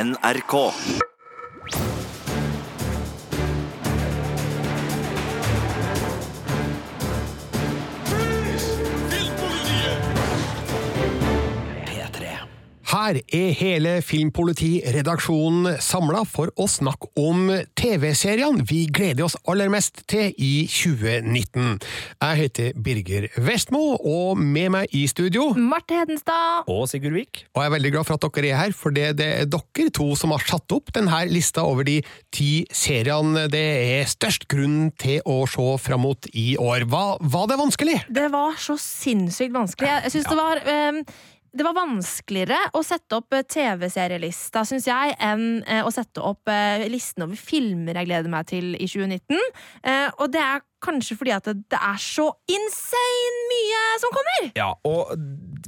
NRK. Her er hele Filmpolitiredaksjonen samla for å snakke om TV-seriene vi gleder oss aller mest til i 2019. Jeg heter Birger Vestmo, og med meg i studio Marte Hedenstad. Og Sigurd Vik. Og jeg er veldig glad for at dere er her, for det, det er dere to som har satt opp denne lista over de ti seriene det er størst grunn til å se fram mot i år. Var, var det vanskelig? Det var så sinnssykt vanskelig. Jeg, jeg ja. det var eh, det var vanskeligere å sette opp eh, TV-serielista, syns jeg, enn eh, å sette opp eh, listen over filmer jeg gleder meg til i 2019. Eh, og det er kanskje fordi at det er så insane mye som kommer! Ja, og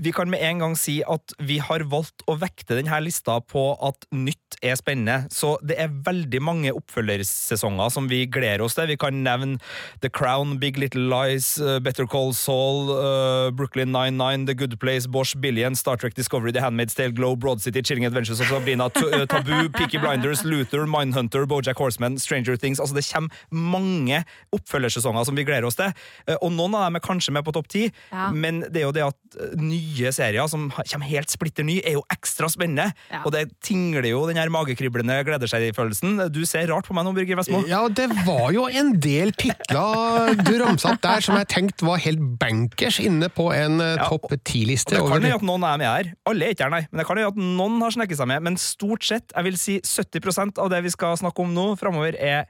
vi kan med en gang si at vi har valgt å vekte denne lista på at nytt er spennende. Så det er veldig mange oppfølgersesonger som vi gleder oss til. Vi kan nevne The Crown, Big Little Lies, uh, Better Call Saul, uh, Brooklyn 99, The Good Place, Bosch, Billion, Star Trek Discovery, The Handmaid's Tale, Glow, Broad City, Chilling Adventures of Sabrina, T uh, Taboo, Peaky Blinders, Luther, Mindhunter, Bojack Horseman, Stranger Things. Altså, det kommer mange oppfølgersesonger som vi gleder oss til. Og noen av dem er kanskje med på topp ti, Ja. men det er jo det at uh, nye serier som kommer helt splitter ny, er jo ekstra spennende. Ja. Og det tingler jo den her magekriblende gleder seg-følelsen. Du ser rart på meg nå, Birger Vestmo. Ja, det var jo en del titler du ramsa opp der som jeg tenkte var helt bankers inne på en eh, Ja, topp ti-liste. Det kan jo at noen er med her. Alle er ikke her, nei. Men det kan jo at noen har snekket seg med. Men stort sett, jeg vil si 70% av det vi skal snakke om nå framover, er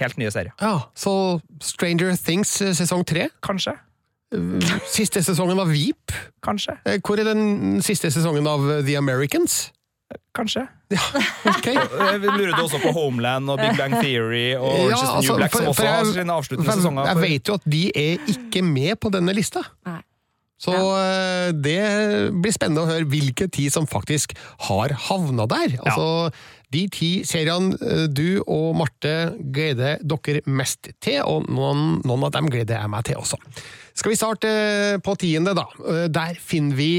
helt nye serier. Ja, så Stranger Things eh, sesong tre. Kanskje. Siste sesongen av Veep. Kanskje. Eh, Hvor er den siste sesongen av eh, The Americans? Kanskje. Ok. Vi Lurer du også på Homeland og Big Bang Theory og is the altså, New Black, som også for har jeg- sine avsluttende for sesonger? Jeg vet jo at de er ikke med på denne lista. Nei. Så ja. det blir spennende å høre hvilke ti som faktisk har havna der. Altså, De ti seriene eh, du og Marte gleder dere mest til, og noen, noen av dem gleder jeg meg til også. Skal vi starte eh, på tiende, da. Eh, Der finner vi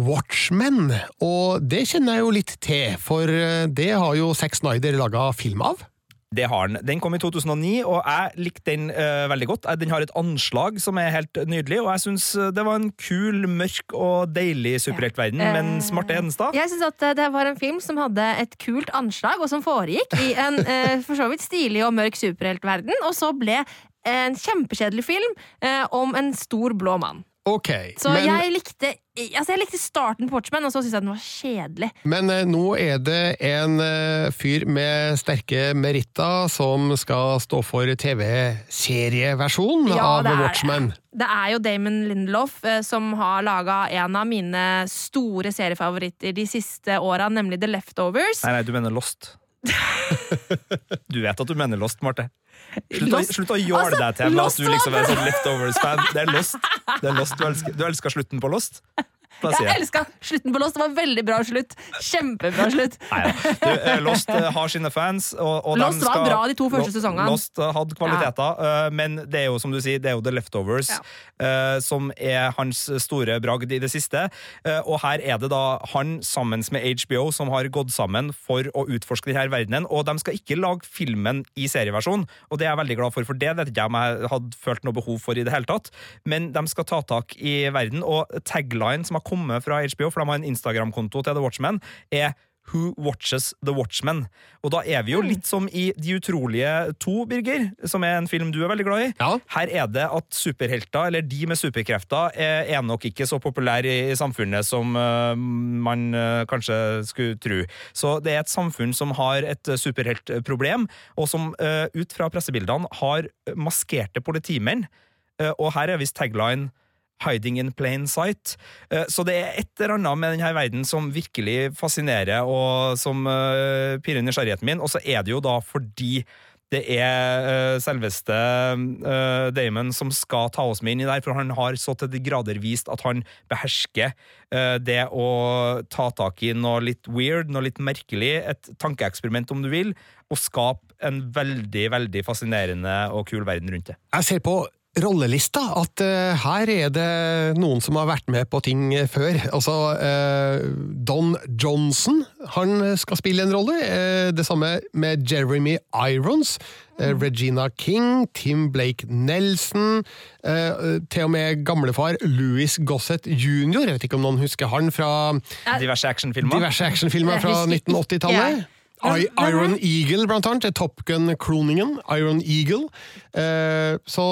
Watchmen, og det kjenner jeg jo litt til, for det har jo Zack Snyder laga film av. Det har den. Den kom i 2009, og jeg likte den uh, veldig godt. Eh, Den har et anslag som er helt nydelig, og jeg syns det var en kul, mørk og deilig superheltverden. Ja. Men Eh, Smarte Hedenstad Jeg syns at eh, det var en film som hadde et kult anslag, og som foregikk i en uh, for så vidt stilig og mørk superheltverden, og så ble en kjempekjedelig film uh, om en stor blå mann. Ok, Så men, jeg likte Altså jeg likte starten på Watchmen, og så syntes jeg den var kjedelig. men eh, nå er det en eh, fyr med sterke meritter som skal stå for TV-serieversjonen Ja, av det er det. Watchmen. Det er jo Damon Lindelof eh, som har laga en av mine store seriefavoritter de siste åra, nemlig The Leftovers. Nei, nei, du mener Lost. Du vet at du mener Lost, Marte. Slutt, å, slutt å gjøre Altså, deg til med at du liksom er sånn Leftovers-fan. Det er Lost. Det er Lost. Du, elsker, du elsker slutten på Lost? Jeg elska slutten på Lost. Det var veldig bra slutt. Kjempebra slutt. Neida. Du, eh, Lost eh, har sine fans. Og, og Lost skal, var bra de to første sesongene. Lost eh, hadde kvaliteter, ja. men det er jo som du sier, det er jo The Leftovers Ja. som er hans store bragd i det siste. Og her er det da han sammen med HBO som har gått sammen for å utforske denne verdenen. Og de skal ikke lage filmen i serieversjon, og det er jeg veldig glad for, for det vet ikke jeg om jeg hadde følt noe behov for i det hele tatt. Men de skal ta tak i verden, og tagline som har kommet fra HBO, for de har en Instagram-konto til The Watchmen, er Who Watches The Watchmen? Og da er vi jo litt som i De utrolige to, Birger, som er en film du er veldig glad i. Ja. Her er det at superhelter, eller de med superkrefter, er, nok ikke så populære i, samfunnet som øh, man øh, kanskje skulle tro. Så det er et samfunn som har et øh, superheltproblem, og som ut fra pressebildene har maskerte politimenn. Og her er visst tagline Hiding in plain sight. Eh, Så det er et eller annet med denne verden som virkelig fascinerer, og som uh, pirrer nysgjerrigheten min. Og så er det jo da fordi det er eh, selveste eh, Damon som skal ta oss med inn i der, for han har så til de grader vist at han behersker eh, det å ta tak i noe litt weird, noe litt merkelig, et tankeeksperiment om du vil, og skape en veldig, veldig fascinerende og kul verden rundt det. Jeg ser på rollelista at uh, her er det noen som har vært med på ting før. Altså, uh, Don Johnson han skal spille en rolle. Uh, det samme med Jeremy Irons. eh, Regina King, Tim Blake Nelson, eh, til og med gamlefar Louis Gossett jr. Jeg vet ikke om noen husker han fra Diverse actionfilmer. diverse actionfilmer fra Jeg husker ikke. 1980-tallet. I- Iron? Eagle, blant annet. Top Gun-kloningen. Iron Eagle. Eh, så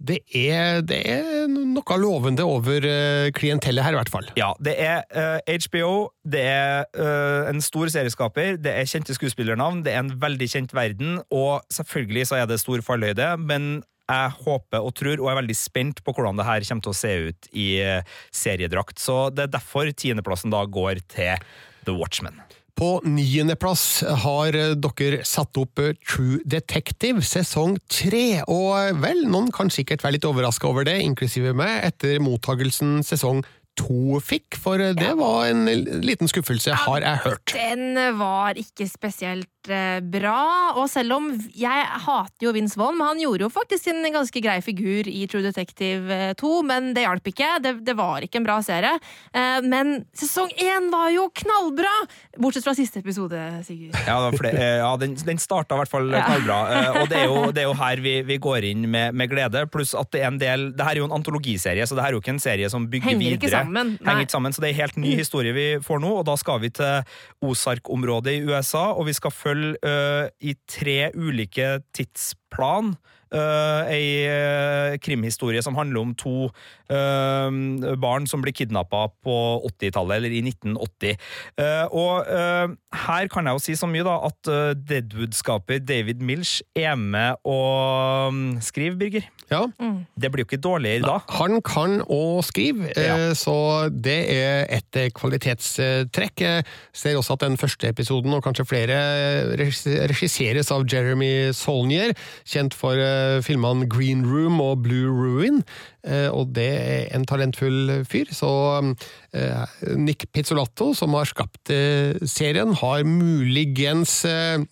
det er, det er noe lovende over eh, klientellet her, i hvert fall. Ja, det er eh, HBO, det er eh, en stor serieskaper, det er kjente skuespillernavn, det er en veldig kjent verden, og selvfølgelig så er det stor fallhøyde, men jeg håper og tror, og er veldig spent på hvordan det her kommer til å se ut i eh, seriedrakt. Så det er derfor tiendeplassen da går til The Watchmen. På niendeplass har dere satt opp eh, True Detective sesong tre, og vel, noen kan sikkert være litt overraska over det, inklusive meg, etter mottagelsen sesong to fikk, for det det var en liten skuffelse, har jeg hørt. Den var ikke spesielt eh, bra, og selv om jeg hater jo Vince Vaughn, men han gjorde jo faktisk en ganske grei figur i True Detective eh, 2, men det hjalp ikke. Det, det var ikke en bra serie. Eh, Men sesong én var jo knallbra! Bortsett fra siste episode, Sigurd. Ja, det eh, ja den, den starta i hvert fall knallbra, eh, og det er, jo, det er jo her vi, vi går inn med, med glede. Pluss at det er en del Det her er jo en antologiserie, så det her er jo ikke en serie som bygger Henger videre. Sammen. Henger ikke sammen, Så det er en helt ny historie vi får nå, og da skal vi til Ozark-området i USA, og vi skal følge uh, i tre ulike tidsplan. Uh, ei uh, krimhistorie som handler om to uh, barn som blir kidnappa på 80-tallet, eller i 1980. Eh, og eh, her kan jeg jo si så mye da at Deadwood-skaper David Milch er med og um, skriver, Birger. Ja, Det blir jo ikke dårligere da. Han kan å skrive, Ja. så det er et kvalitetstrekk. Jeg ser også at den første episoden, og kanskje flere, regisseres av Jeremy Solnier, kjent for eh, filmene Green Room og Blue Ruin. Eh, Og det er en talentfull fyr, så eh, Nick Pizzolatto, som har skapt serien, har muligens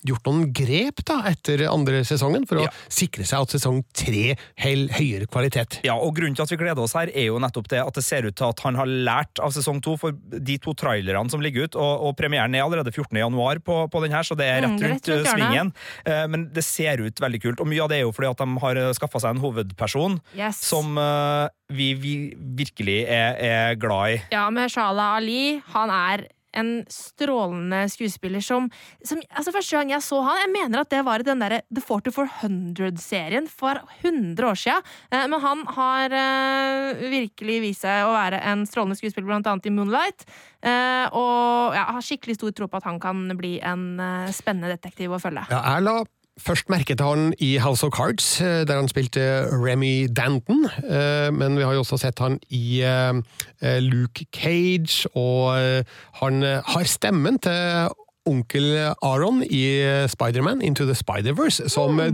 gjort noen grep da, etter andre sesongen, for å Ja. sikre seg at sesong tre holder høyere kvalitet. Ja, og Grunnen til at vi gleder oss her, er jo nettopp det at det ser ut til at han har lært av sesong to. For de to trailerne som ligger ut, og, og premieren er allerede 14. januar på, på den her, så det er Mm, rett rundt, mm, rett rundt svingen. Eh, Men det ser ut veldig kult, og mye av det er jo fordi at de har skaffa seg en hovedperson Yes. som uh, vi, vi virkelig er, er glad i. Ja, med Shala Ali. Han er en strålende skuespiller som, som altså Første gang jeg så han, jeg mener at det var i den der The 4400-serien for 100 år siden. Eh, Men han har eh, virkelig vist seg å være en strålende skuespiller, blant annet i Moonlight. Eh, og jeg har skikkelig stor tro på at han kan bli en eh, spennende detektiv å følge. Ja, jeg la først merket han i House of Cards, eh, der han spilte Remy Danton. eh, Men vi har jo også sett han i eh, eh, Luke Cage, og eh, han eh, har stemmen til onkel Aron i eh, Spiderman Into the Spider-Verse, som eh,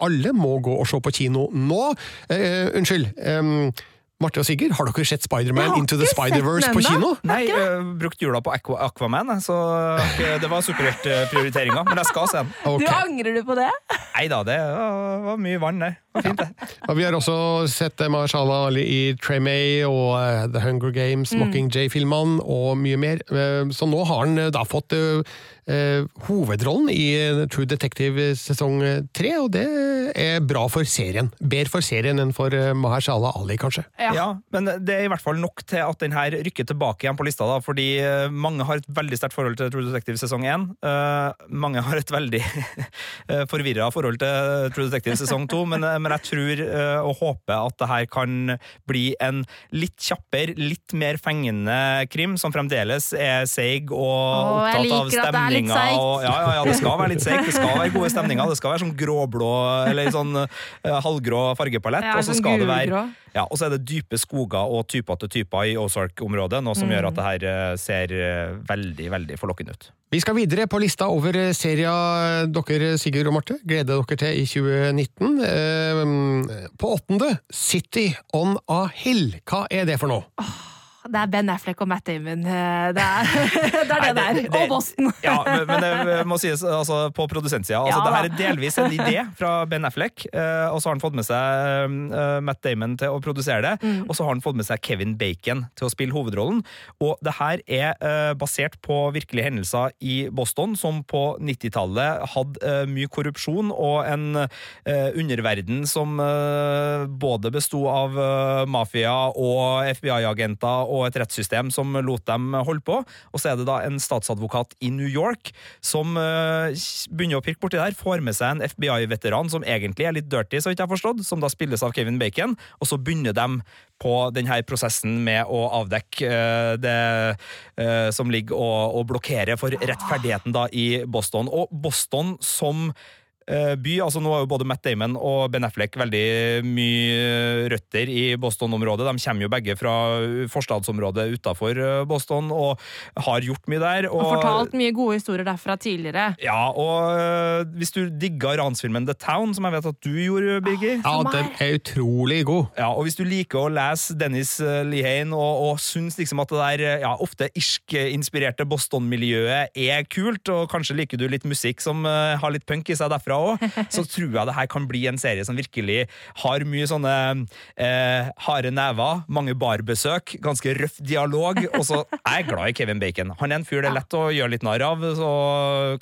alle må gå og se på kino nå. Eh, unnskyld. em, Marte og Sigurd, har dere sett Jeg Spiderman Into the Spider-Verse på kino? Nei, uh, brukt jula på Aqu Aquaman, så eh, det var superheltprioriteringa. Men jeg skal se den. Okay. Du angrer du på det? Nei da, det var, var mye vann der. Var fint, det. Ja, vi har også sett eh, Mahershala Ali i Tremay og eh, The Hunger Games, Mockingjay-filmene og mye mer. Eh, Så nå har han da fått hovedrollen i True Detective sesong tre, og det er bra for serien. Bedre for serien enn for Mahershala Ali, kanskje. Ja. men det er i hvert fall nok til at den her rykker tilbake igjen på lista, da, fordi mange har et veldig sterkt forhold til True Detective sesong 1. Eh, mange har et veldig forvirra forhold til True Detective sesong 2, men, men jeg tror eh, og håper at det her kan bli en litt kjappere, litt mer fengende krim, som fremdeles er seig og Åh, opptatt av stemninga. Ja, ja, ja, det skal være litt seigt. Det skal være gode stemninger. Det skal være sånn gråblå eller sånn eh, halvgrå fargepalett. Og så sånn skal det være. Ja, og så er det dype skoger og typer til typer i Ozark-området, noe som gjør at det her eh, ser eh, veldig, veldig forlokkende ut. Vi skal videre på lista over eh, serier dere, Sigurd og Marte, gleder dere til i 2019. Eh, På åttende, City on a Hill. Hva er det for noe? Det er Ben Affleck og Matt Damon. eh, Det er det, er det der. Og Boston. Ja, men, men det må sies altså, på produsentsida. Altså, Ja, det her er delvis en idé fra Ben Affleck, eh, og så har han fått med seg eh, Matt Damon til å produsere det. Mm. Og så har han fått med seg Kevin Bacon til å spille hovedrollen. Og det her er basert på virkelige hendelser i Boston, som på 90-tallet hadde mye korrupsjon og en underverden som både besto av mafia og FBI-agenter og et rettssystem som lot dem holde på. Og så er det da en statsadvokat i New York som eh, begynner å pirke borti der, får med seg en FBI-veteran som egentlig er litt dirty, så vidt jeg har forstått, som da spilles av Kevin Bacon, og så begynner de på denne prosessen med å avdekke uh, det uh, som ligger og, og blokkere for rettferdigheten da i Boston. Og Boston som by, altså Nå har jo både Matt Damon og Ben Affleck veldig mye røtter i Boston-området. De kommer jo begge fra forstadsområdet utafor Boston og har gjort mye der. Og fortalt mye gode historier derfra tidligere. Ja, og øh, hvis du digga ransfilmen The Town, som jeg vet at du gjorde, Birger Ja, den er utrolig god. ja, og hvis du liker å lese Dennis Lehane og, og syns liksom at det der ja, ofte irsk-inspirerte Boston-miljøet er kult, og kanskje liker du litt musikk som har litt punk i seg derfra òg, så tror jeg det her kan bli en serie som virkelig har mye sånne eh, harde never, mange barbesøk, ganske røff dialog, og så er jeg glad i Kevin Bacon. Han er en fyr det er lett å gjøre litt narr av, så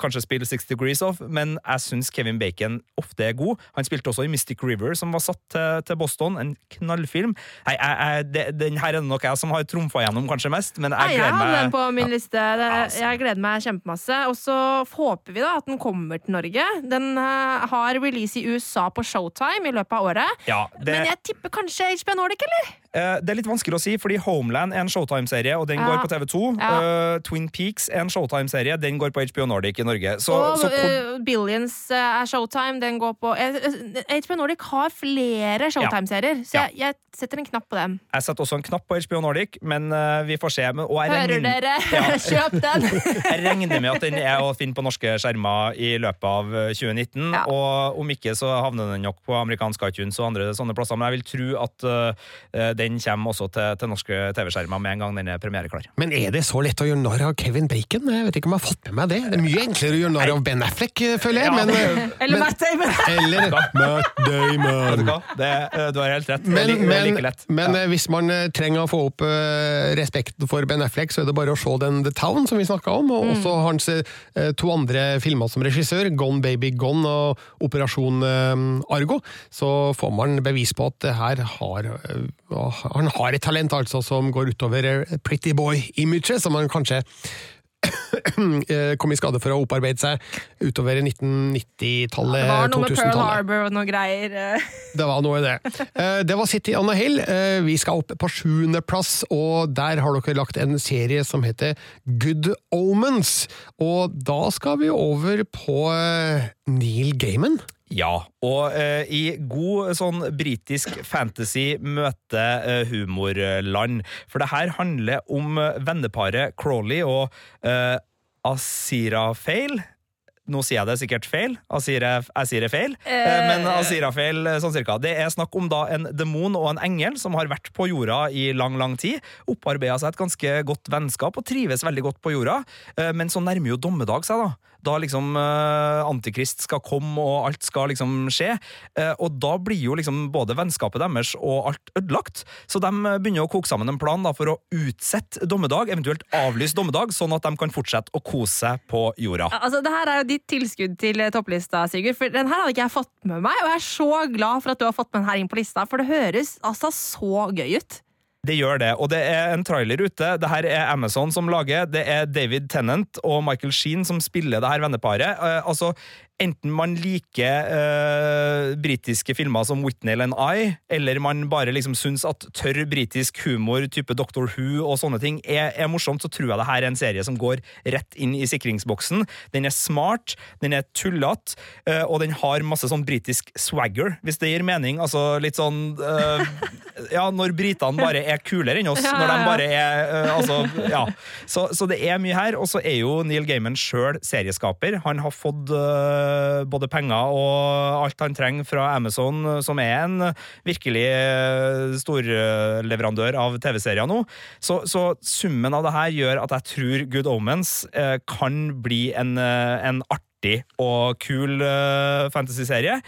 kanskje spille Six Degrees Off, men jeg syns Kevin Bacon ofte er god. Han spilte også i Mystic River, som var satt til, til Boston, en knallfilm. Nei, jeg, jeg, det, den her er det nok jeg som har trumfa gjennom kanskje mest, men jeg jeg gleder hadde den meg på min liste. Det, jeg gleder meg kjempemasse. Og så håper vi da at den kommer til Norge. Den Eh, har release i USA på Showtime i løpet av året. Ja, det... Men jeg tipper kanskje HBO Nordic, eller? Eh, det er litt vanskelig å si, fordi Homeland er en Showtime-serie, og den ja. går på TV2. Ja. Uh, Twin Peaks er en Showtime-serie, den går på HBO Nordic i Norge. Så, og så hvor... Billions er Showtime, den går på HBO Nordic har flere Showtime-serier, så jeg, jeg setter en knapp på dem. Jeg setter også en knapp på HBO Nordic, men uh, vi får se. Men, Hører regner, dere? Ja. Kjøp den! jeg regner med at den er å finne på norske skjermer i løpet av 2019, liten, ja. og om ikke så havner den nok på amerikansk iTunes og andre sånne plasser. Men jeg vil tro at uh, den kommer også til, til norske TV-skjermer med en gang den er premiereklar. Men er det så lett å gjøre narr av Kevin Bacon? Jeg vet ikke om jeg har fått med meg det. Det er mye enklere å gjøre narr av Ben Affleck, eh, føler jeg. Ja, men, eller Matt Damon. Eller Matt Damon. Det, du har helt rett. Men, like, men, like men ja. hvis man trenger å få opp uh, respekten for Ben Affleck, så er det bare å se den The Town som vi snakka om, og mm. også hans uh, to andre filmer som regissør, Gone Baby Gone og Operasjon eh, Argo. Så får man bevis på at her har eh, Han har et talent altså som går utover eh, Pretty Boy-imaget, som han kanskje kom i skade for å opparbeide seg utover 1990-tallet, Det var noe med Pearl Harbor og noe greier. eh. Det var noe i det. Eh, Det var City on a Hill. Eh, Vi skal opp på sjuendeplass, og der har dere lagt en serie som heter Good Omens. Og da skal vi over på eh, Neil Gaiman. Ja, og eh, i god sånn britisk fantasy møter eh, humorland. For det her handler om eh, venneparet Crawley og eh, Fail. Nå sier jeg det sikkert feil. Asira, jeg sier det feil. Eh, men Asirafel, feil, sånn cirka. Det er snakk om da en demon og en engel som har vært på jorda i lang, lang tid. Opparbeida seg et ganske godt vennskap og trives veldig godt på jorda. Eh, men så nærmer jo dommedag seg, da. Da liksom eh, Antikrist skal komme og alt skal liksom skje. Eh, og da blir jo liksom både vennskapet deres og alt ødelagt. Så de begynner å koke sammen en plan da for å utsette dommedag, eventuelt avlyse dommedag, sånn at de kan fortsette å kose seg på jorda. Altså, det her er jo ditt tilskudd til eh, topplista, Sigurd. For den her hadde ikke jeg fått med meg, og jeg er så glad for at du har fått med den her inn på lista, for det høres altså så gøy ut. Det gjør det, og det er en trailer ute. Det her er Amazon som lager. Det er David Tennant og Michael Sheen som spiller det her venneparet. Eh, altså, Enten man liker uh, britiske filmer som Whitney and I, eller man bare liksom syns at tørr britisk humor, type Doctor Who og sånne ting, er, er morsomt, så tror jeg det her er en serie som går rett inn i sikringsboksen. Den er smart, den er tullete, uh, og den har masse sånn britisk swagger, hvis det gir mening. Altså litt sånn uh, Ja, når britene bare er kulere enn oss. Når de bare er Altså, ja. Så, så det er mye her. Og så er jo Neil Gaiman sjøl serieskaper. Han har fått eh, både penger og alt han trenger fra Amazon, som er en virkelig eh, storleverandør av TV-serier nå. Så, så, summen av det her gjør at jeg tror Good Omens eh, kan bli en, en artig og kul uh, fantasyserie.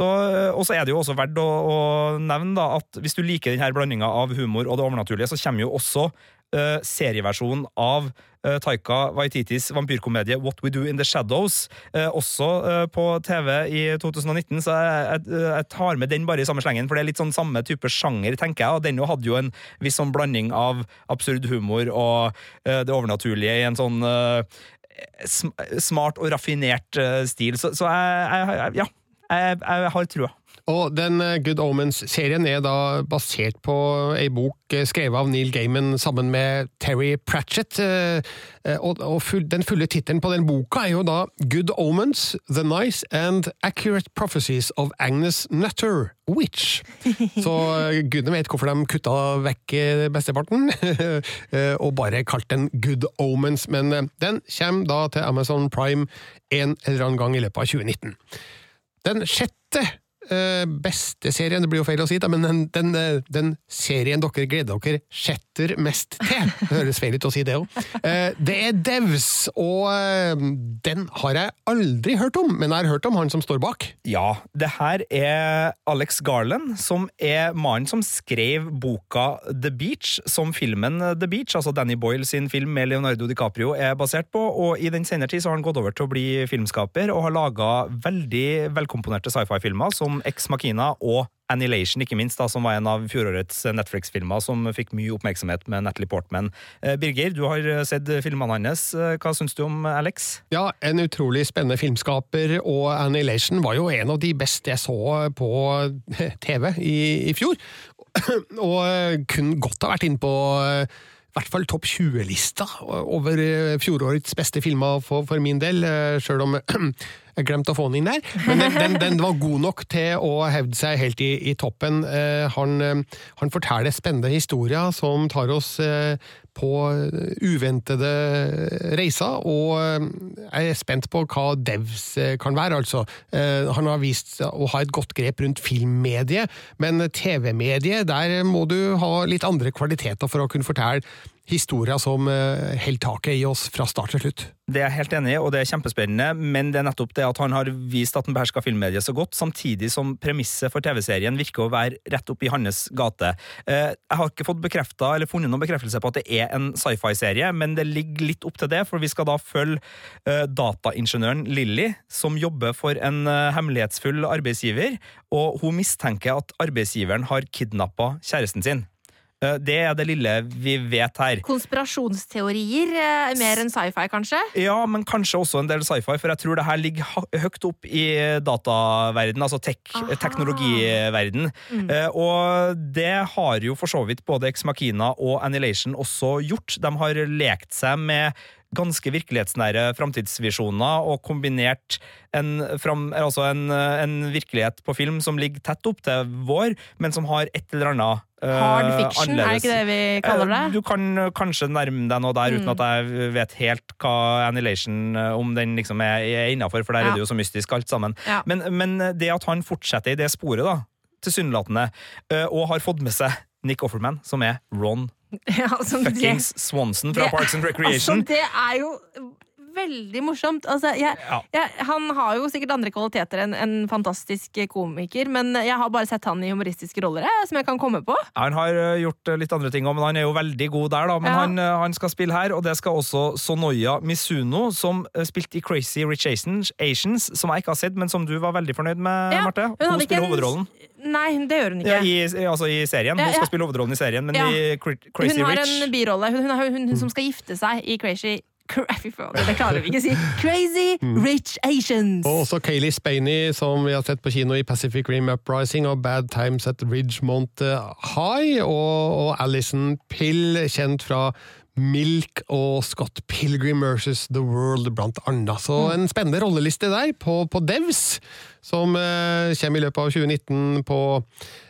Og så er det jo også verdt å, å nevne da, at hvis du liker denne blandinga av humor og det overnaturlige, så kommer jo også uh, serieversjonen av uh, Taika Waititis vampyrkomedie What We Do In The Shadows, også på TV i 2019. Så jeg, jeg, jeg, tar med den bare i samme slengen, for det er litt sånn samme type sjanger, tenker jeg. Og den hadde jo en viss sånn blanding av absurd humor og det overnaturlige i en sånn smart og raffinert stil. Så, så jeg, jeg, ja, jeg har trua. Og den eh, Good Omens-serien er da basert på ei bok eh, skrevet av Neil Gaiman sammen med Terry Pratchett. Og den fulle tittelen på den boka er jo da Good Omens, The Nice and Accurate Prophecies of Agnes Nutter, Witch. Så gudene vet hvorfor de kutta vekk besteparten, og bare kalte den Good Omens. Men den kommer da til Amazon Prime en eller annen gang i løpet av 2019. Den sjette beste serien, det blir jo feil å si, men den, den, eh, den, serien dere gleder dere sjetter mest til. Det høres feil ut å si det òg. Eh, det er Devs, og den har jeg aldri hørt om, men jeg har hørt om han som står bak. Ja, det her er Alex Garland, som er mannen som skrev boka The Beach, som filmen The Beach, altså Danny Boyle sin film med Leonardo DiCaprio, er basert på, og i den senere tid så har han gått over til å bli filmskaper, og har laga veldig velkomponerte sci-fi-filmer som Ex Machina og Annihilation, ikke minst, da, som var en av fjorårets Netflix-filmer som fikk mye oppmerksomhet med Natalie Portman. Eh, Birger, du har sett filmene hans. Eh, hva syns du om Alex? Ja, en utrolig spennende filmskaper, og Annihilation var jo en av de beste jeg så på TV i, i fjor. Og kunne godt ha vært inne på i hvert fall topp 20-lista over fjorårets beste filmer for, for min del, sjøl om Jeg glemte å få den inn der, men den, den, den, var god nok til å hevde seg helt i, i toppen. Eh, han, eh, han, forteller spennende historier som tar oss eh, på uventede reiser, og jeg er spent på hva Devs kan være, altså. Han har vist å ha et godt grep rundt filmmediet, men TV-mediet, der må du ha litt andre kvaliteter for å kunne fortelle historier som holder taket i oss fra start til slutt. Det er jeg helt enig i, og det er kjempespennende, men det er nettopp det at han har vist at han behersker filmmediet så godt, samtidig som premisset for TV-serien virker å være rett opp i hans gate. Eh, jeg har ikke fått bekrefta eller funnet noen bekreftelse på at det er en sci-fi-serie, men det ligger litt opp til det, for vi skal da følge eh, dataingeniøren Lilly, som jobber for en eh, hemmelighetsfull arbeidsgiver, og hun mistenker at arbeidsgiveren har kidnappa kjæresten sin. Eh, det er det lille vi vet her. Konspirasjonsteorier eh, mer enn sci-fi, kanskje? Ja, men kanskje også en del sci-fi, for jeg tror det her ligger høyt opp i dataverden, altså tek teknologiverden. Mm. Eh, og det har jo for så vidt både Ex Machina og Annihilation også gjort. De har lekt seg med ganske virkelighetsnære framtidsvisjoner og kombinert en, fram, altså en, en, virkelighet på film som ligger tett opp til vår, men som har et eller annet Hard fiction, uh, er det ikke det vi kaller det? Uh, du kan kanskje nærme deg noe der, mm. uten at jeg vet helt hva Annihilation, eh, om den liksom er, er innafor, for der ja. er det jo så mystisk alt sammen. Ja. Men, men, det at han fortsetter i det sporet, da, tilsynelatende, og har fått med seg Nick Offerman, som er Ron Ja, altså, Fuckings Swanson fra det, Parks and Recreation. Altså, det er jo veldig morsomt. Altså, jeg, ja. jeg, han har jo sikkert andre kvaliteter enn en fantastisk komiker, men jeg har bare sett han i humoristiske roller jeg, som jeg kan komme på. Ja, han har eh, gjort eh, litt andre ting òg, men han er jo veldig god der, da. Men han, eh, han, skal spille her, og det skal også Sonoya Misuno, som spilte i Crazy Rich Asians, Asians, som jeg ikke har sett, men som du var veldig fornøyd med, Marte. Hun, hun spiller hovedrollen. Nei, det gjør hun ikke. Ja, i, altså i serien. Hun skal spille hovedrollen i serien, men i Crazy Rich Hun har en birolle. Hun, hun, hun, som skal gifte seg i Crazy Fy faen, det klarer vi ikke å si. Crazy mm. Rich Asians! Og også Kayleigh Spaney, som vi har sett på kino i Pacific Rim Uprising og Bad Times at Ridgemont High, og, og Alison Pill, kjent fra Milk og Scott Pilgrim versus The World, blant annet. Så mm. en spennende rolleliste der på, på Devs, som eh, kommer i løpet av 2019 på eh,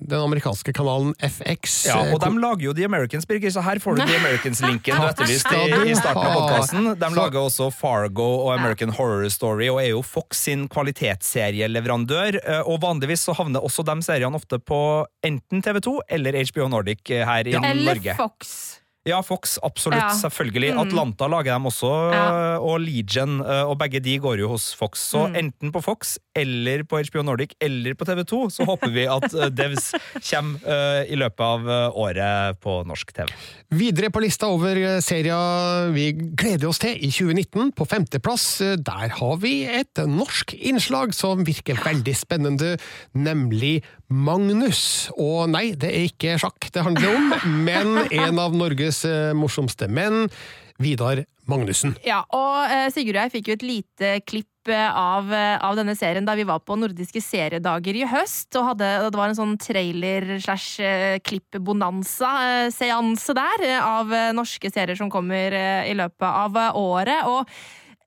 den amerikanske kanalen FX. Ja, eh, og de lager jo The Americans, Birger, så her får du The Americans-linken du etterlyste i, i starten av podkasten. De lager også Fargo og American Horror Story, og er jo Fox sin kvalitetsserieleverandør. eh, Og vanligvis så havner også de seriene ofte på enten TV2 eller HBO Nordic eh, her i Eller Norge. Fox. Ja, Fox, absolutt. Ja. Selvfølgelig. Mm. Atlanta lager dem også, Ja. og Legion, eh, og begge de går jo hos Fox. Så Mm. enten på Fox eller på HBO Nordic eller på TV2 så håper vi at eh, Devs kommer eh, i løpet av året på norsk TV. Videre på lista over serier vi gleder oss til i 2019, på femteplass, der har vi et norsk innslag som virker veldig spennende, nemlig Magnus. Og nei, det er ikke sjakk det handler om, men en av Norges eh, morsomste menn, Vidar Magnussen. Ja, og eh, Sigurd og jeg fikk jo et lite klipp eh, av, eh, av denne serien da vi var på nordiske seriedager i høst. og hadde, Det var en sånn trailer slash eh, klipp-bonanza-seanse der av norske serier som kommer i løpet av året. Og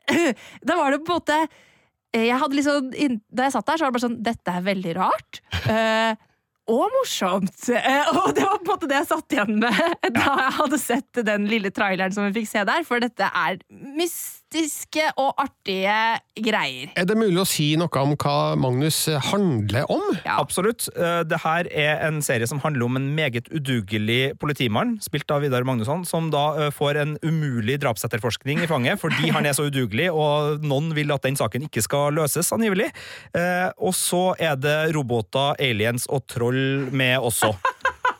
da var det på en måte jeg liksom, Da jeg satt der, så var det bare sånn Dette er veldig rart. Og morsomt. Eh, og det var på en måte det jeg satt igjen med da jeg hadde sett den lille traileren som vi fikk se der, for dette er mystiske og artige greier. Er det mulig å si noe om hva Magnus handler om? Ja. Absolutt. Eh, Det her er en serie som handler om en meget udugelig politimann, spilt av Vidar Magnusson, som da eh, får en umulig drapsetterforskning i fanget fordi han er så udugelig, og noen vil at den saken ikke skal løses, angivelig. Eh, Og så er det roboter, aliens og troll med også.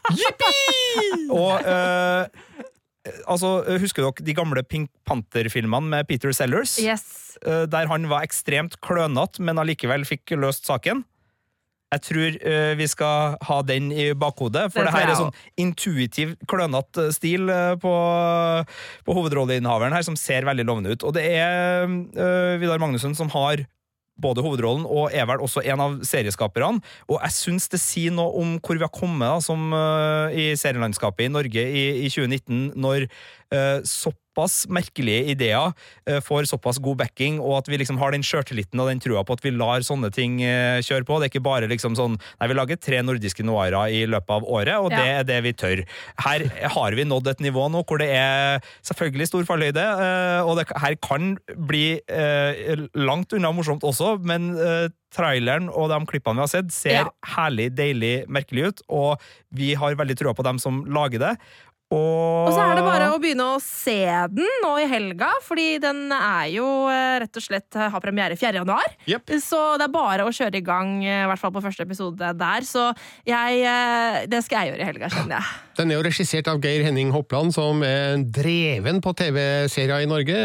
Og eh, altså, husker dere de gamle Pink Panther-filmene med Peter Sellers? Yes. eh, der han var ekstremt klønete, men allikevel fikk løst saken. Jeg tror eh, vi skal ha den i bakhodet, for Det det, her er sånn intuitiv, klønete stil eh, på, på hovedrolleinnehaveren her, som ser veldig lovende ut. Og det er uh, Vidar Magnussen som har både hovedrollen og er vel også en av serieskaperne. Og jeg syns det sier noe om hvor vi har kommet da, som uh, i serielandskapet i Norge i, i 2019, når uh, såpass merkelige ideer eh, får såpass god backing, og at vi liksom har den sjøltilliten og den trua på at vi lar sånne ting eh, kjøre på. Det er ikke bare liksom sånn Nei, vi lager tre nordiske noirer i løpet av året, og det Ja. er det vi tør. Her har vi nådd et nivå nå hvor det er selvfølgelig stor fallhøyde, eh, og det her kan bli langt unna morsomt også, men traileren og de klippene vi har sett, ser Ja. herlig, deilig, merkelig ut, og vi har veldig trua på dem som lager det. Og, Og så er det bare å begynne å se den nå i helga, fordi den er jo eh, rett og slett eh, har premiere 4. januar. Yep. Så det er bare å kjøre i gang, eh, i hvert fall på første episode der. Så jeg Det skal jeg gjøre i helga, skjønner jeg. Den er jo regissert av Geir Henning Hopland, som er dreven på TV-serier i Norge.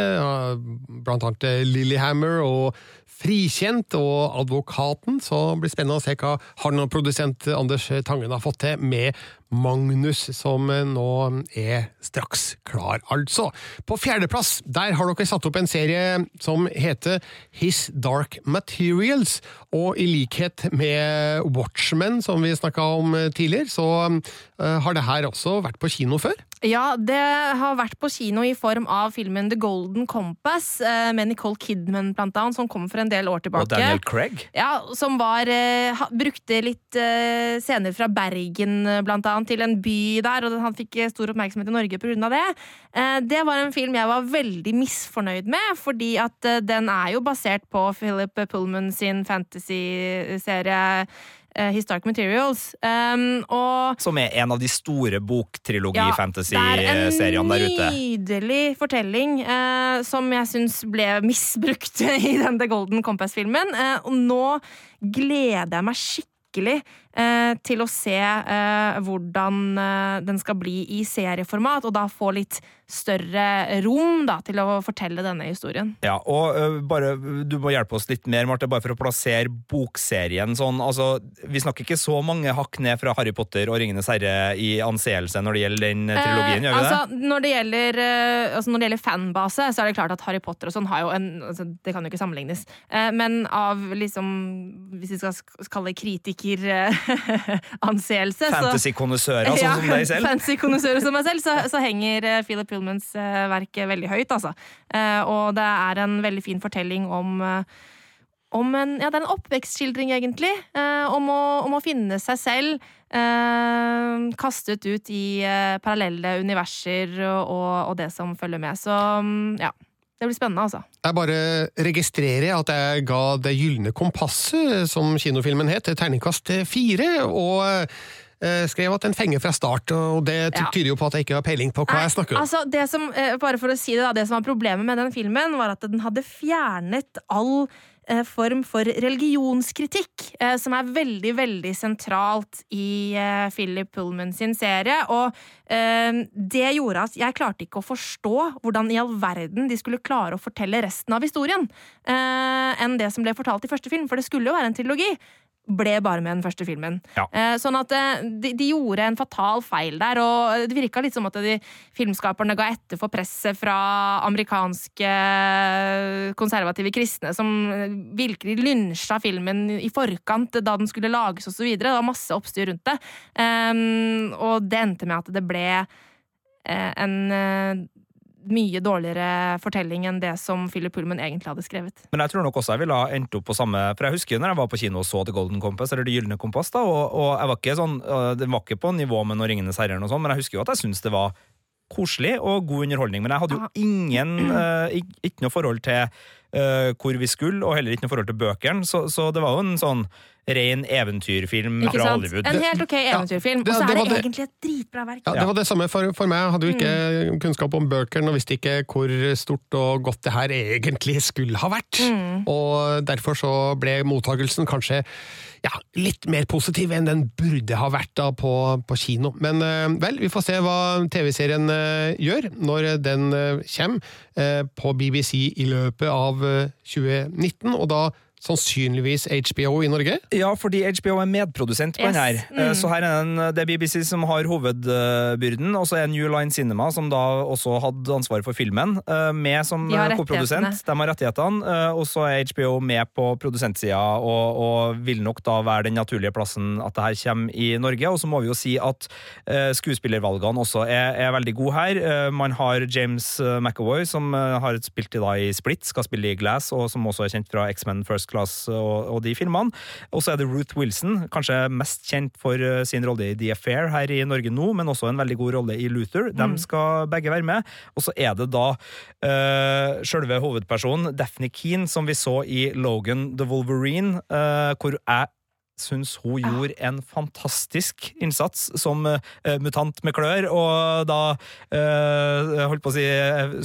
Blant annet eh, Lillehammer og Frikjent og Advokaten. Så det blir spennende å se hva han og produsent Anders Tangen har fått til med Magnus, som eh, nå er straks klar, altså. På fjerdeplass der har dere satt opp en serie som heter His Dark Materials. Og i likhet med Watchmen, som vi snakka om eh, tidligere, så eh, har det her også vært på kino før. Ja, det har vært på kino i form av filmen The Golden Compass eh, med Nicole Kidman, blant annet, som kom for en del år tilbake. og Daniel Craig. Ja, som var eh, Brukte litt eh, scener fra Bergen, blant annet, til en by der, og han fikk stor oppmerksomhet i Norge pga. det. Det var en film jeg var veldig misfornøyd med, fordi at den er jo basert på Philip Pullman sin fantasy-serie eh, His Dark Materials. Um, og Som er en av de store er boktrilogi-fantasy-seriene der ute. Det er en nydelig fortelling uh, som jeg syns ble misbrukt i den The Golden Compass-filmen. Uh, og nå gleder jeg meg skikkelig til å se eh, hvordan eh, den skal bli i serieformat, og da få litt større rom da, til å fortelle denne historien. Ja, og bare, Du må hjelpe oss litt mer, Marte, bare for å plassere bokserien sånn. Altså, vi snakker ikke så mange hakk ned fra Harry Potter og Ringenes herre i anseelse når det gjelder den eh, trilogien, gjør vi altså, det? Når det, gjelder, eh, altså, når det gjelder fanbase, så er det klart at Harry Potter og sånn har jo en altså, Det kan jo ikke sammenlignes. Eh, men av liksom Hvis vi skal kalle det kritikeranseelse, så Fantasy-konnissører, sånn som deg selv. Fancy-konnissører som meg selv, så, så henger eh, Philip Pullmans eh, verk veldig høyt, altså. Eh, og det er en veldig fin fortelling om eh, om en, ja, det er en oppvekstskildring, egentlig. Eh, om, å, om, å, finne seg selv. Eh, kastet ut i eh, parallelle universer og, og, det som følger med. Så mm, ja. Det blir spennende, altså. Jeg bare registrerer at jeg ga Det gylne kompasset, som kinofilmen het, terningkast fire. og eh, skrev at den fenger fra start, og det tyder jo på at jeg ikke har peiling på hva Nei, jeg snakker om. Altså, det som, eh, bare for å si det, da, det som var problemet med den filmen, var at den hadde fjernet all form for religionskritikk, eh, som er veldig, veldig sentralt i eh, Philip Pullman sin serie. Og det gjorde at jeg klarte ikke å forstå hvordan i all verden de skulle klare å fortelle resten av historien enn det som ble fortalt i første film, for det skulle jo være en trilogi ble bare med den første filmen. Ja. Eh, sånn at eh, de, de, gjorde en fatal feil der, og det virka litt som at de filmskaperne ga etter for presset fra amerikanske eh, konservative kristne, som virkelig lynsja filmen i forkant da den skulle lages osv. Det var masse oppstyr rundt det. Og det endte med at det ble en mye dårligere fortelling enn det som Philip Pullman egentlig hadde skrevet. Men jeg tror nok også jeg ville ha endt opp på samme For jeg husker når jeg var på kino og så The Golden Compass, eller Det gylne kompass, da, og, og, jeg var ikke sånn Det var ikke på nivå med Når Ringenes herre, og sånn, men jeg husker jo at jeg syns det var koselig og god underholdning. Men jeg hadde jo ingen uh, Ikke noe forhold til uh, hvor vi skulle, og heller ikke noe forhold til bøkene, så, så det var jo en sånn ren eventyrfilm Ikke fra sant? Hollywood. En helt ok eventyrfilm, ja, og så er det, det, egentlig et dritbra verk. Ja, Det var det samme for, for meg. Jeg hadde jo ikke mm. kunnskap om bøkene og visste ikke hvor stort og godt det her egentlig skulle ha vært. Mm. Og derfor så ble mottakelsen kanskje ja, litt mer positiv enn den burde ha vært da på, på kino. Men uh, vel, vi får se hva TV-serien uh, gjør når den uh, kommer på BBC i løpet av 2019. og da sannsynligvis HBO i Norge? Ja, fordi HBO er medprodusent på yes. den her. Eh, mm. Så her er den, det er BBC som har hovedbyrden, og så er New Line Cinema, som da også hadde ansvaret for filmen, eh, med som koprodusent. De har rettighetene, eh, og så er HBO med på produsentsida, og, og, vil nok da være den naturlige plassen at det her kommer i Norge. Og så må vi jo si at skuespillervalgene også er, er veldig gode her. Man har James McAvoy, som har spilt i, da, i Split, skal spille i Glass, og som også er kjent fra X-Men First Class og, og de filmene. Og så er det Ruth Wilson, kanskje mest kjent for eh, sin rolle i The Affair her i Norge nå, men også en veldig god rolle i Luther. De mm. skal begge være med. Og så er det da uh, sjølve hovedpersonen, Daphne Keane, som vi så i Logan the Wolverine, uh, hvor jeg syns hun gjorde en fantastisk innsats som uh, mutant med klør, og da uh, holdt på å si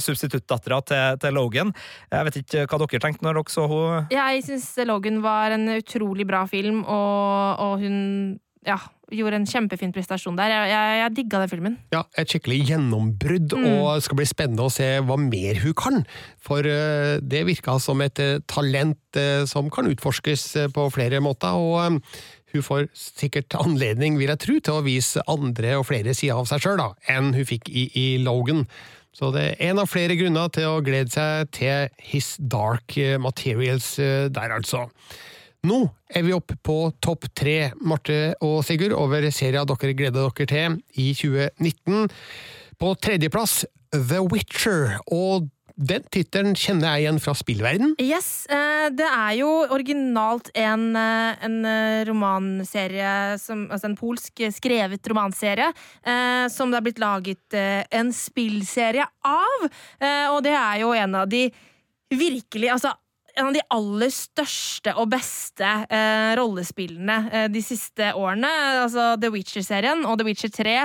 substituttdattera til, til, Logan. Jeg vet ikke hva dere tenkte når dere så hun Jeg syns Logan var en utrolig bra film, og, og hun ja, gjorde en kjempefin prestasjon der. Jeg, jeg, jeg digga den filmen. Ja, Et skikkelig gjennombrudd, mm. og det skal bli spennende å se hva mer hun kan. For uh, det virka som et uh, talent uh, som kan utforskes på flere måter. og hun får sikkert anledning, vil jeg tro, til å vise andre og flere sider av seg sjøl enn hun fikk i, i, Logan. Så det er en av flere grunner til å glede seg til His Dark Materials der, altså. Nå er vi oppe på topp tre, Marte og Sigurd, over serien dere gleder dere til i 2019. På tredjeplass The Witcher. og den tittelen kjenner jeg igjen fra spillverden. Yes, eh, Det er jo originalt en, eh, en eh, romanserie, som, altså en polsk skrevet romanserie, som det er blitt laget en spillserie av. Og det er jo en av de virkelig Altså en av de aller største og beste eh, rollespillene eh, de siste årene. Altså The Witcher-serien og The Witcher 3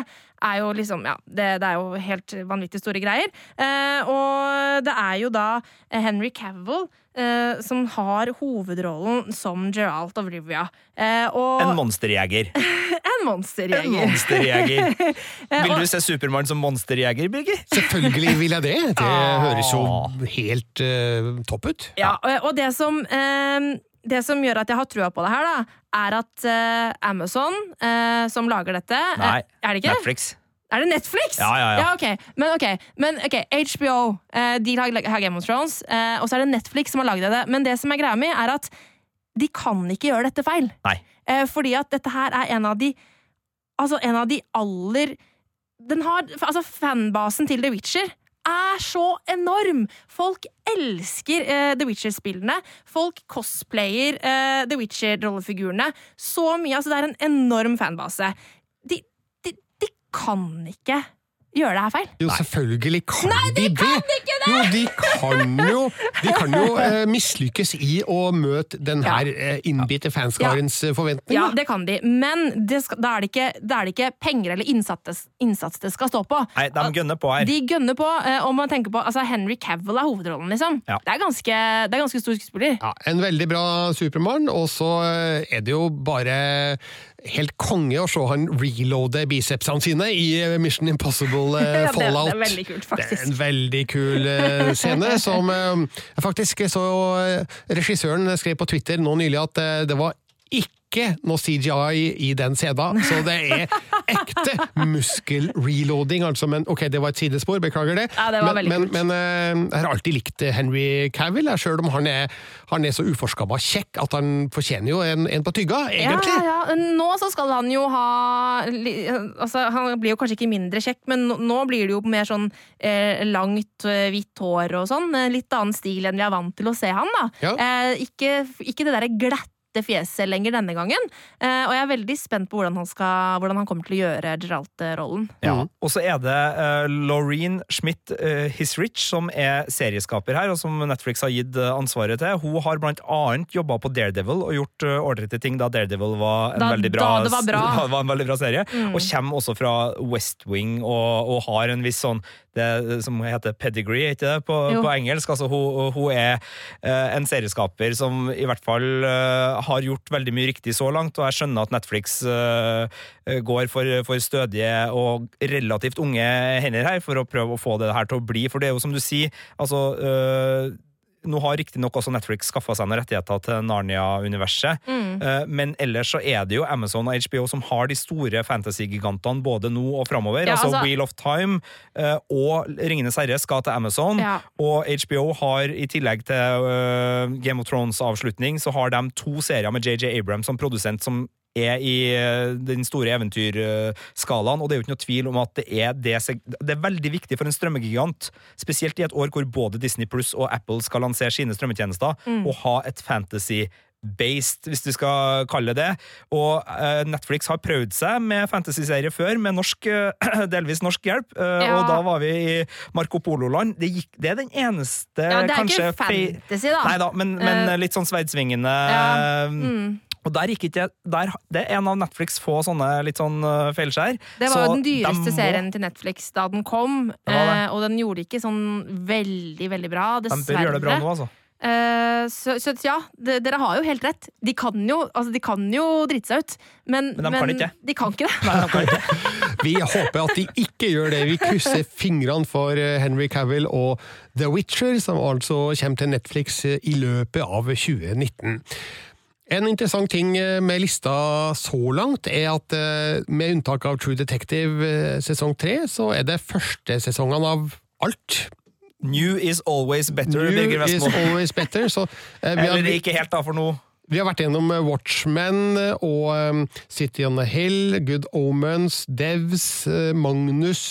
er jo liksom Ja, det, det er jo helt vanvittig store greier. Eh, og det er jo da Henry Cavill eh, som har hovedrollen som Geralt of Rivia. Eh, og, en monsterjeger. en monsterjeger. En monsterjeger. vil du se Supermann som monsterjeger, Birger? Selvfølgelig vil jeg det. Det ah. høres jo helt uh, topp ut. Ja, og det som uh, det som gjør at jeg har trua på det her, da, er at uh, Amazon, uh, som lager dette Nei, er det ikke Netflix. Er det Netflix? Ja, ja, ja. ja okay. Men, okay. Men ok, HBO uh, de har, har, Game of Thrones, og så er det Netflix som har lagd det. Men det som er greia mi, er at de kan ikke gjøre dette feil. Nei. fordi at dette her er en av de Altså, en av de aller Den har Altså, fanbasen til The Witcher er så enorm! Folk elsker eh, The Witcher-spillene. Folk cosplayer eh, The Witcher-rollefigurene så mye. Altså, det er en enorm fanbase. De, de, de kan ikke gjøre det her feil. Jo, selvfølgelig kan Nei, de de kan det! ikke det! Jo, de kan jo, de kan jo eh, mislykkes i å møte den her eh, innbitte fanskarens ja. forventninger. Ja, det kan de, men det skal, da, er det ikke, da er det ikke penger eller innsats, innsats det skal stå på. Nei, de gønner på her. De gønner på, eh, og man tenker på altså Henry Cavill er hovedrollen, liksom. Ja. Det, er ganske, det er ganske stor skuespiller. Ja, En veldig bra Supermann, og så eh, er det jo bare helt konge å se han reloade bicepsene sine i eh, Mission Impossible Fallout. Ja, det- det er veldig kult, faktisk. Det er en veldig kul eh, scene, som eh, faktisk så eh, Regissøren skrev på Twitter nå nylig at eh, det var ikke noe CGI i den scenen, så det er ekte muskel-reloading. Altså, men ok, det var et sidespor, beklager det. Ja, det var men, men, men uh, jeg har alltid likt Henry Cavill, sjøl om han er, han er så uforskamma kjekk at han fortjener jo en, en på tygga, egentlig. Ja, ja. Nå så skal han jo ha altså, Han blir jo kanskje ikke mindre kjekk, men nå, blir det jo mer sånn eh, langt, eh, hvitt hår og sånn. Eh, Litt annen stil enn vi er vant til å se han, da. Eh, ikke, ikke det derre glatte fjeset lenger denne gangen. Eh, og jeg er veldig spent på hvordan han, skal, hvordan han kommer til å gjøre Geralt-rollen. Ja. Og så er det uh, Laureen Schmidt uh, Hisrich som er serieskaper her, og som Netflix har gitt eh, ansvaret til. Hun har blant annet jobba på Daredevil og gjort uh, ålreite ting da Daredevil var en, Da- veldig, bra, da det var bra. Mm. var en veldig bra serie. Og kommer også fra West Wing og, og har en viss sånn det som heter pedigree, ikke det, på, på engelsk. Altså, hun, hun er eh, en serieskaper som i hvert fall eh, har gjort veldig mye riktig så langt, og jeg skjønner at Netflix eh, går for, for stødige og relativt unge hender her for å prøve å få det her til å bli, for det er jo som du sier, altså eh, nå har riktignok også Netflix skaffa seg noen rettigheter til Narnia-universet, Mm. eh, men ellers så er det jo Amazon og HBO som har de store fantasy-gigantene både nå og framover. Ja, altså, altså- Wheel of Time eh, og Ringenes herre skal til Amazon, Ja. og HBO har i tillegg til eh, Game of Thrones-avslutning, så har de to serier med JJ Abrams som produsent som er i eh, den store eventyrskalaen, og det er jo ikke noe tvil om at det er det Det er veldig viktig for en strømmegigant, spesielt i et år hvor både Disney Pluss og Apple skal lansere sine strømmetjenester, å ha et fantasy Based, hvis du skal kalle det. Og uh, Netflix har prøvd seg med fantasyserie før, med norsk, uh, delvis norsk hjelp. Uh, Ja. Og da var vi i Marco Polo-land. Det, det er den eneste Ja, det er kanskje ikke fantasy, da. Nei da, men, men litt sånn sverdsvingende Ja, mm. Og der gikk ikke der, Det er en av Netflix få sånne litt sånn uh, feilskjær. Det Så var jo den de dyreste må- serien til Netflix da den kom, Det det. Uh, og den gjorde ikke sånn veldig, veldig bra, De dessverre. bør gjøre det bra nå, altså. Uh, så, så ja, de, dere har jo helt rett. De kan jo, altså, de kan jo drite seg ut, men, Men de kan ikke. de kan ikke det. Nei, de kan ikke. Vi håper at de ikke gjør det. Vi krysser fingrene for eh, Henry Cavill og The Witcher, som altså kommer til Netflix eh, i løpet av 2019. En interessant ting eh, med lista så langt er at eh, med unntak av True Detective eh, sesong tre, så er det første sesongen av alt. New is always better, New Birger is always better. Så vi har, ikke helt, da, for nå. Vi har vært gjennom eh, Watchmen eh, og eh, City on the Hill, Good Omens, Devs, Magnus,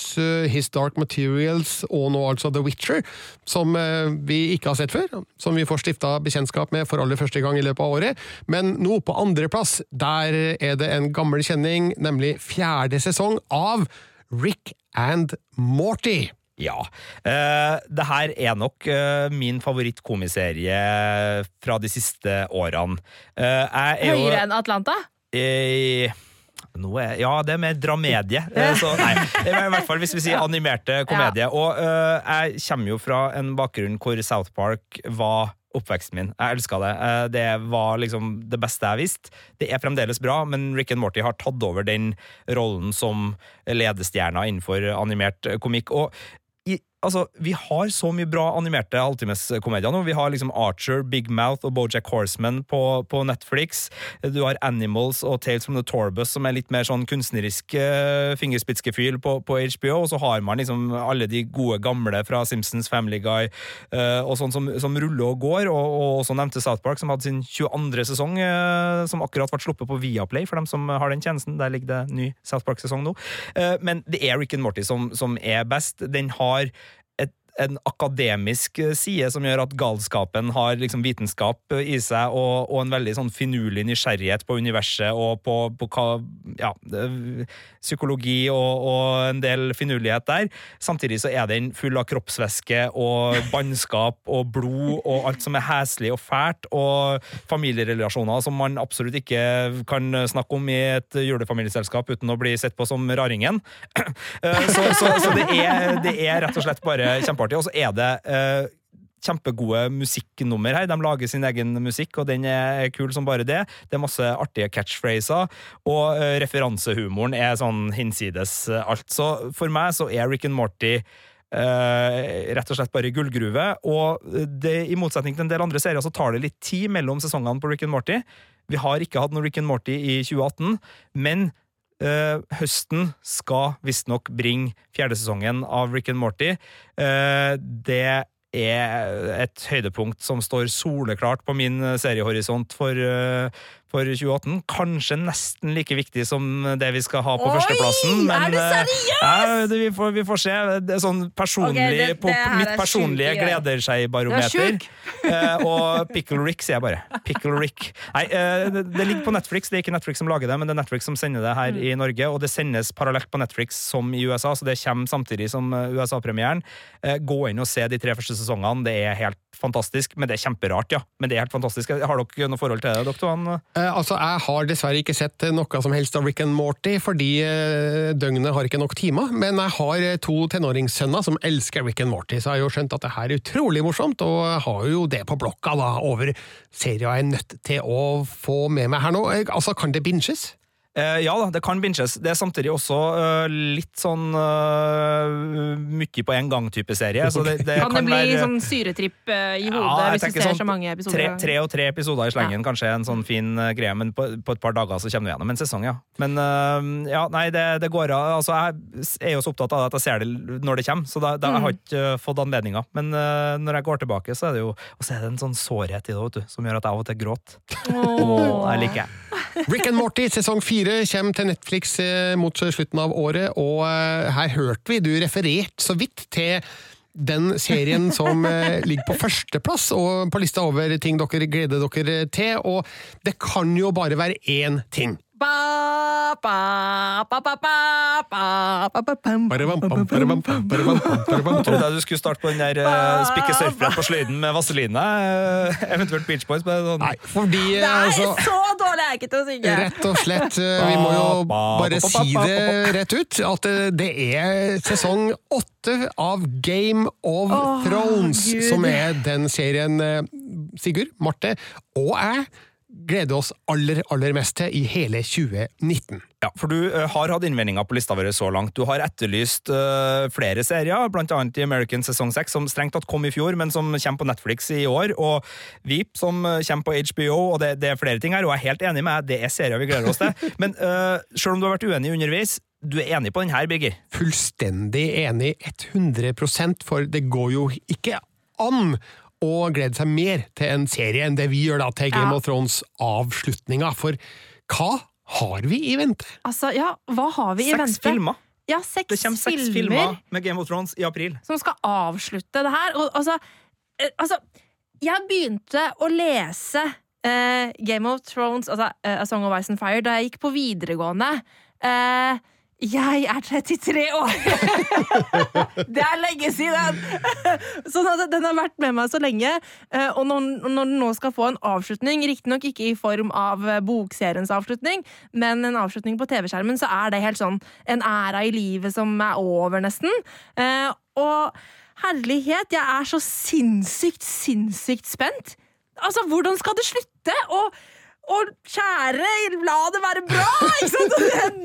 His Dark Materials og nå altså The Witcher, som vi ikke har sett før, som vi får stifta bekjentskap med for aller første gang i løpet av året. Men nå på andreplass, der er det en gammel kjenning, nemlig fjerde sesong av Rick and Morty. Ja. Uh, det her er nok uh, min favorittkomiserie fra de siste årene. Uh, er Høyere enn Atlanta? Uh, er, ja, det er mer dramedie. Så, nei, i hvert fall hvis vi sier animerte komedie. Og uh, jeg kommer jo fra en bakgrunn hvor South Park var oppveksten min. Jeg elska det. Uh, det var liksom det beste jeg visste. Det er fremdeles bra, men Rick and Morty har tatt over den rollen som ledestjerna innenfor animert komikk. Og i, altså, vi har så mye bra animerte halvtimeskomedier nå. Vi har liksom Archer, Big Mouth og Bojack Horseman på, på Netflix. Du har Animals og Tales from the Torbus, som er litt mer sånn kunstnerisk uh, fingerspitzgefühl på, på HBO. Og så har man liksom alle de gode gamle fra Simpsons, Family Guy uh, og sånn som, som ruller og går. Og, og også nevnte South Park, som hadde sin 22. sesong, uh, som akkurat ble sluppet på Viaplay, for dem som har den tjenesten. Der ligger det ny South Park-sesong nå. Men det er Rick and Morty som, som er best. Den har en akademisk eh, side som gjør at galskapen har liksom vitenskap eh, i seg, og, og en veldig sånn finurlig nysgjerrighet på universet og på, på hva ja, psykologi og, og, en del finurlighet der. Samtidig så er den full av kroppsvæske og bannskap og blod og alt som er heslig og fælt, og familierelasjoner som man absolutt ikke kan snakke om i et julefamilieselskap uten å bli sett på som raringen. Så, så, så det, er, det, er, rett og slett bare kjempeartig. Og så er det uh, kjempegode musikknummer her. De lager sin egen musikk, og den er kul som bare det. Det er masse artige catchphraser, og uh, referansehumoren er sånn hinsides uh, alt. Så for meg så er Rick and Morty Uh, rett og slett bare gullgruve. Og det, i motsetning til en del andre serier så tar det litt tid mellom sesongene på Rick and Morty. Vi har ikke hatt noe Rick and Morty i 2018, men Uh, høsten skal visstnok bringe fjerde sesongen av Rick and Morty. Uh, det er et høydepunkt som står soleklart på min seriehorisont for, uh, for 2018. Kanskje nesten like viktig som det vi skal ha på Oi, førsteplassen. Men, er du seriøs?! Ja, vi, får, vi, får, se. Det er sånn personlig, okay, det, det på mitt personlige gleder seg-barometer. uh, og Pickle Rick, sier jeg bare. Pickle Rick. Nei, uh, det, det, ligger på Netflix. Det er ikke Netflix som lager det, men det er Netflix som sender det her mm. i Norge. Og det sendes parallelt på Netflix som i USA, så det kommer samtidig som eh, USA-premieren. Gå inn og se de tre første sesongene. Det er helt fantastisk, men det er kjemperart, ja. Men det er helt fantastisk. Har dere noe forhold til det, doktor? Eh, altså, Jeg har dessverre ikke sett noe som helst av Rick and Morty, fordi eh, døgnet har ikke nok timer. Men jeg har eh, to tenåringssønner som elsker Rick and Morty, så jeg har jo skjønt at det her er utrolig morsomt, og jeg har jo det på blokka da, over serier jeg er nødt til å få med meg her nå. Altså, Kan det binges? Uh, ja da, det kan binges. Det er samtidig også uh, litt sånn uh, mye på en gang-type serie. Det, det kan, kan, det bli være, sånn syretripp i hodet ja, hvis du ser sånn, så mange episoder? Tre, tre, og tre episoder i slengen, ja. kanskje en sånn fin greie, men på, på, et par dager så kommer du gjennom en sesong, ja. Men ja, nei, det, det går av. Altså, jeg er jo så opptatt av at jeg ser det når det kommer, så da, da mm. jeg har ikke fått anledninga. Men når jeg går tilbake, så er det jo Og så er det en sånn sårhet i det, vet du, som gjør at jeg av og til gråter. Oh. det liker jeg. Rick and Morty sesong fire kommer til Netflix eh, mot slutten av året, og eh, her hørte vi du referert så vidt til den serien som eh, ligger på førsteplass og på lista over ting dere gleder dere til, og det kan jo bare være én ting. Ba, Trodde jeg du skulle starte på den der uh, spikke surfere på sløyden med vaseline. Uh, eventuelt Beach Boys. Sånn. Nei, fordi uh, altså, så dårlig er jeg ikke til å synge! Rett og slett. Vi må jo bare si det rett ut. At det er sesong åtte av Game of oh, Thrones Gud. som er den serien Sigurd, Marte og jeg gleder oss aller, aller mest til i hele 2019. Ja, for du uh, har hatt innvendinger på lista vår så langt. Du har etterlyst uh, flere serier, annet i American sesong 6, som strengt tatt kom i fjor, men som kommer på Netflix i år, og Veep, som uh, kommer på HBO, og det, det, er flere ting her, og jeg er helt enig med deg, det er serier vi gleder oss til. Men uh, selv om du har vært uenig underveis, du er enig på den her, Birger? Fullstendig enig, 100% for det går jo ikke an og glede seg mer til en serie enn det vi gjør da til Game ja. of Thrones-avslutninga. For hva har vi i vente? Altså, ja, hva har vi i vente? Seks filmer. Ja, seks det kommer seks filmer, filmer med Game of Thrones i april. Som skal avslutte det her. Og, altså, eh, altså Jeg begynte å lese uh, Game of Thrones, altså uh, A Song of Ice and Fire, da jeg gikk på videregående. Uh, jeg er 33 år! det er lenge siden! sånn at den har vært med meg så lenge. Eh, og når, den nå skal få en avslutning, riktignok ikke i form av eh, bokseriens avslutning, men en avslutning på TV-skjermen, så er det helt sånn en æra i livet som er over, nesten. Eh, og herlighet, jeg er så sinnssykt, sinnssykt spent. Altså, hvordan skal det slutte? Og og kjære, la det være bra! Ikke sant?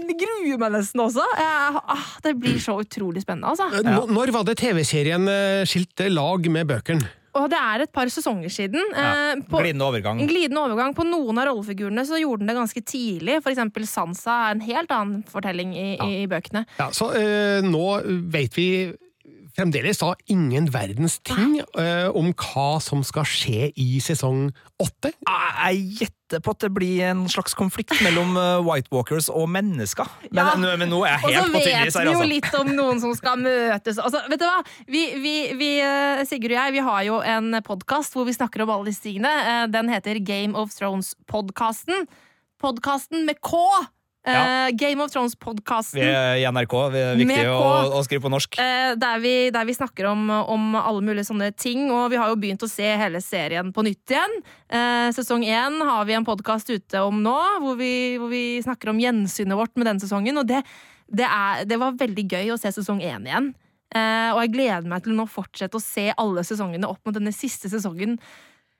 Jeg gruer meg nesten også. Jeg, ah, det blir så utrolig spennende, altså. Ja. Når var det TV-serien eh, skilte lag med bøkene? Og det er et par sesonger siden. Ja. Eh, på, glidende overgang. glidende overgang. På noen av rollefigurene så gjorde den det ganske tidlig. For eksempel Sansa er en helt annen fortelling i, ja. i bøkene. Ja, så øh, nå vet vi fremdeles da ingen verdens ting uh, om hva som skal skje i sesong åtte. Jeg gjetter på at det blir en slags konflikt mellom eh, White Walkers og mennesker. Men, Ja. nå- men nå er jeg Og så helt på tynn Og is her, vi jo altså. litt om noen som skal møtes. Altså, vet du hva? Vi, vi, vi, eh, Sigurd og jeg vi har jo en podkast hvor vi snakker om alle disse tingene. Eh, Den heter Game of Thrones-podkasten. Podkasten med K! Eh, Ja. Game of Thrones-podkasten. er i NRK, det er viktig å, å skrive på norsk. Eh, der, vi, der vi snakker om, om alle mulige sånne ting, og vi har jo begynt å se hele serien på nytt igjen. Eh, sesong én har vi en podkast ute om nå, hvor vi, hvor vi snakker om gjensynet vårt med den sesongen. Og det, det, er, det var veldig gøy å se sesong én igjen. Eh, og jeg gleder meg til å nå fortsette å se alle sesongene opp mot denne siste sesongen,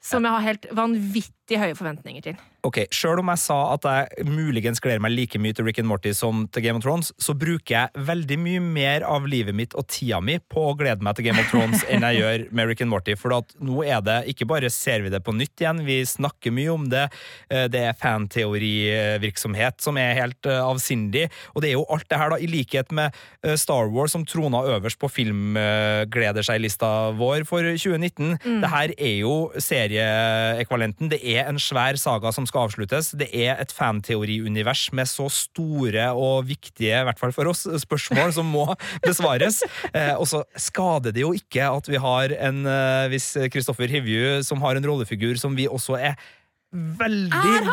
som jeg har helt vanvittig høye forventninger til. Ok, Sjøl om jeg sa at jeg muligens gleder meg like mye til Rick and Morty som til Game of Thrones, så bruker jeg veldig mye mer av livet mitt og tida mi på å glede meg til Game of Thrones enn jeg gjør med Rick and Morty. For at nå er det ikke bare ser vi det på nytt igjen, vi snakker mye om det. eh, Det er fanteorivirksomhet som er helt eh, avsindig. Og det er jo alt det her, da, i likhet med eh, Star Wars som trona øverst på filmgleder seg-lista vår for 2019. Det her er jo serieekvalenten. Det er en svær saga som skal avsluttes. Det er et fanteoriunivers med så store og viktige, i hvert fall for oss, spørsmål som må besvares. Eh, og så skader det jo ikke at vi har en eh, viss Kristoffer Hivju som har en rollefigur som vi også er veldig,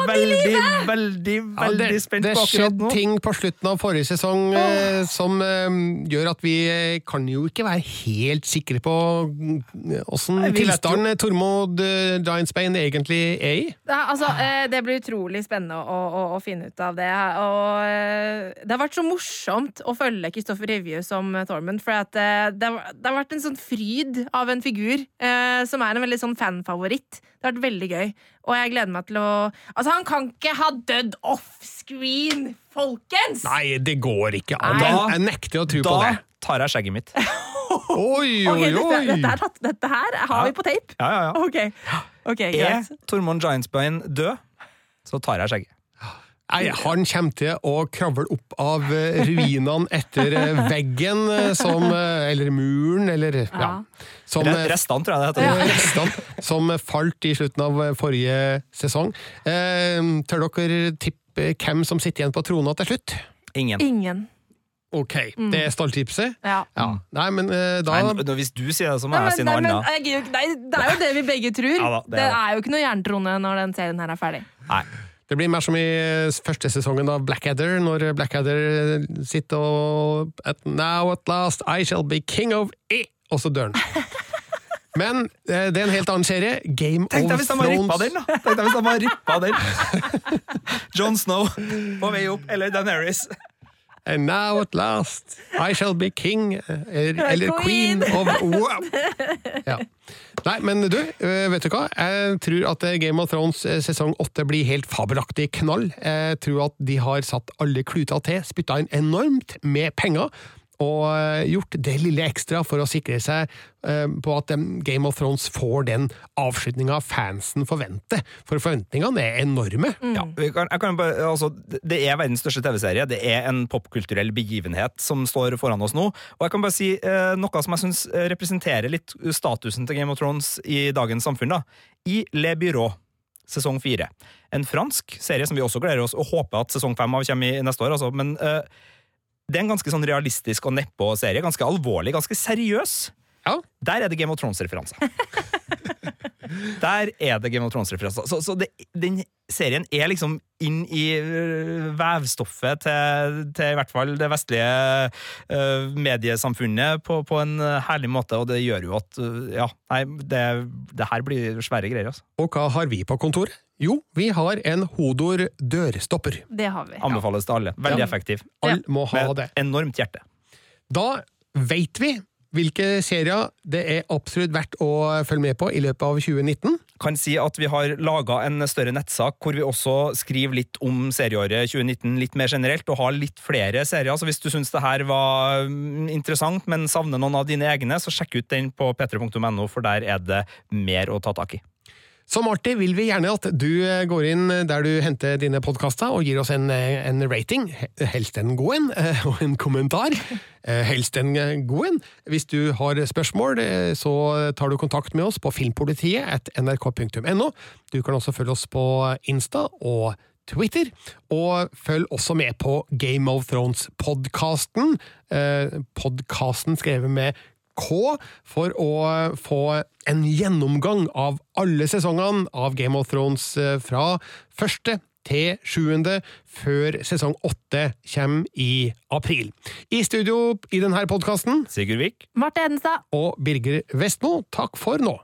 veldig, veldig, veldig, Ja, det, spent på akkurat skjedde ting på slutten av forrige sesong eh, som eh, gjør at vi eh, kan jo ikke være helt sikre på mm, åssen tilstanden vet Tormod uh, egentlig er i. Ja, altså, eh, det blir utrolig spennende å, å, å finne ut av det. Og eh, det har vært så morsomt å følge Kristoffer Revju som eh, Tormund. For at, eh, det, har, det har vært en sånn fryd av en figur eh, som er en veldig sånn fanfavoritt. Det har vært veldig gøy. Og jeg gleder meg til å Altså, han kan ikke ha dødd offscreen, folkens! Nei, det går ikke an. Da, Jeg, nekter å tro på det. Da tar jeg skjegget mitt. Oi, oi, oi, dette, dette, er, dette her har Ja. vi på tape. Ja, ja, ja. Ok, Okay, Er Tormod Tormund Giantsbane død, så tar jeg skjegget. Nei, han kommer til å kravle opp av eh, ruinene etter eh, veggen eh, som Eller muren, eller ja. Ja. Som, Re- Restene, tror jeg det heter. restene som falt i slutten av forrige sesong. Eh, tør dere tippe hvem som sitter igjen på trona til slutt? Ingen. Ingen. Ok, det er stalltipset. Ja. Ja. Nei, men da Nei, hvis du sier det, så må jeg si men, noe annet. nei, det er jo det vi begge tror. Ja da, det det, er det. er jo ikke noe jerntrone når den serien her er ferdig. Nei. Det blir mer som i eh, første sesongen av Blackadder, når Blackadder eh, sitter og at Now at last I shall be king of I Og så dør han. Men eh, det er en helt annen serie. Game Tenk deg of hvis rippa den, da! Tenk deg hvis han var rippa den. John Snow på vei opp, eller Daenerys. And now at last I shall be king, eller, eller queen. Queen. of wow. ja. Nei, men du, vet du hva? Jeg tror at eh, Game of Thrones eh, sesong åtte blir helt fabelaktig knall. Jeg tror at de har satt alle kluter til, spytta inn enormt med penger. Og eh, gjort det lille ekstra for å sikre seg eh, på at eh, Game of Thrones får den avslutninga fansen forventer. For forventningene er enorme. Ja, vi kan, jeg kan bare, altså, det er verdens største TV-serie. Det er en popkulturell begivenhet som står foran oss nå. Og jeg kan bare si eh, noe som jeg syns representerer litt statusen til Game of Thrones i dagens samfunn. da. I Le Byrå, sesong fire. En fransk serie som vi også gleder oss og håper at sesong fem av kommer i neste år. Altså. Men eh, det er en ganske sånn realistisk og nedpå serie. Ganske alvorlig, ganske seriøs. Ja. Der er det Game of Thrones-referanser. Der er det Game of Thrones-referanser. Så, så det, den serien er liksom inn i øh, vevstoffet til, til i hvert fall det vestlige øh, mediesamfunnet på, på en øh, herlig måte, og det gjør jo at øh, Ja, nei, det, det her blir svære greier, altså. Og hva har vi på kontoret? Jo, vi har en Hodor dørstopper. Det har vi. Anbefales til alle. Veldig Ja. effektiv. Alle må ha Med det. et enormt hjerte. Da veit vi hvilke serier det er absolutt verdt å følge med på i løpet av 2019. kan si at vi har laga en større nettsak hvor vi også skriver litt om serieåret 2019 litt mer generelt, og har litt flere serier. Så hvis du syns det her var mm, interessant, men savner noen av dine egne, så sjekk ut den på p3.no, for der er det mer å ta tak i. Så alltid vil vi gjerne at du eh, går inn der du henter dine podkaster og gir oss en, eh, en rating, helst en god en, eh, og en kommentar. Helst en god en. Hvis du har spørsmål, så tar du kontakt med oss på filmpolitiet at nrk.no. Du kan også følge oss på Insta og Twitter, og følg også med på Game of Thrones-podkasten. Podkasten skrevet med K for å få en gjennomgang av alle sesongene av Game of Thrones eh, fra første til sjuende, før sesong åtte kommer i april. I studio i denne podkasten Sigurd Vik. Marte Edenstad. Og Birger Vestmo, takk for nå.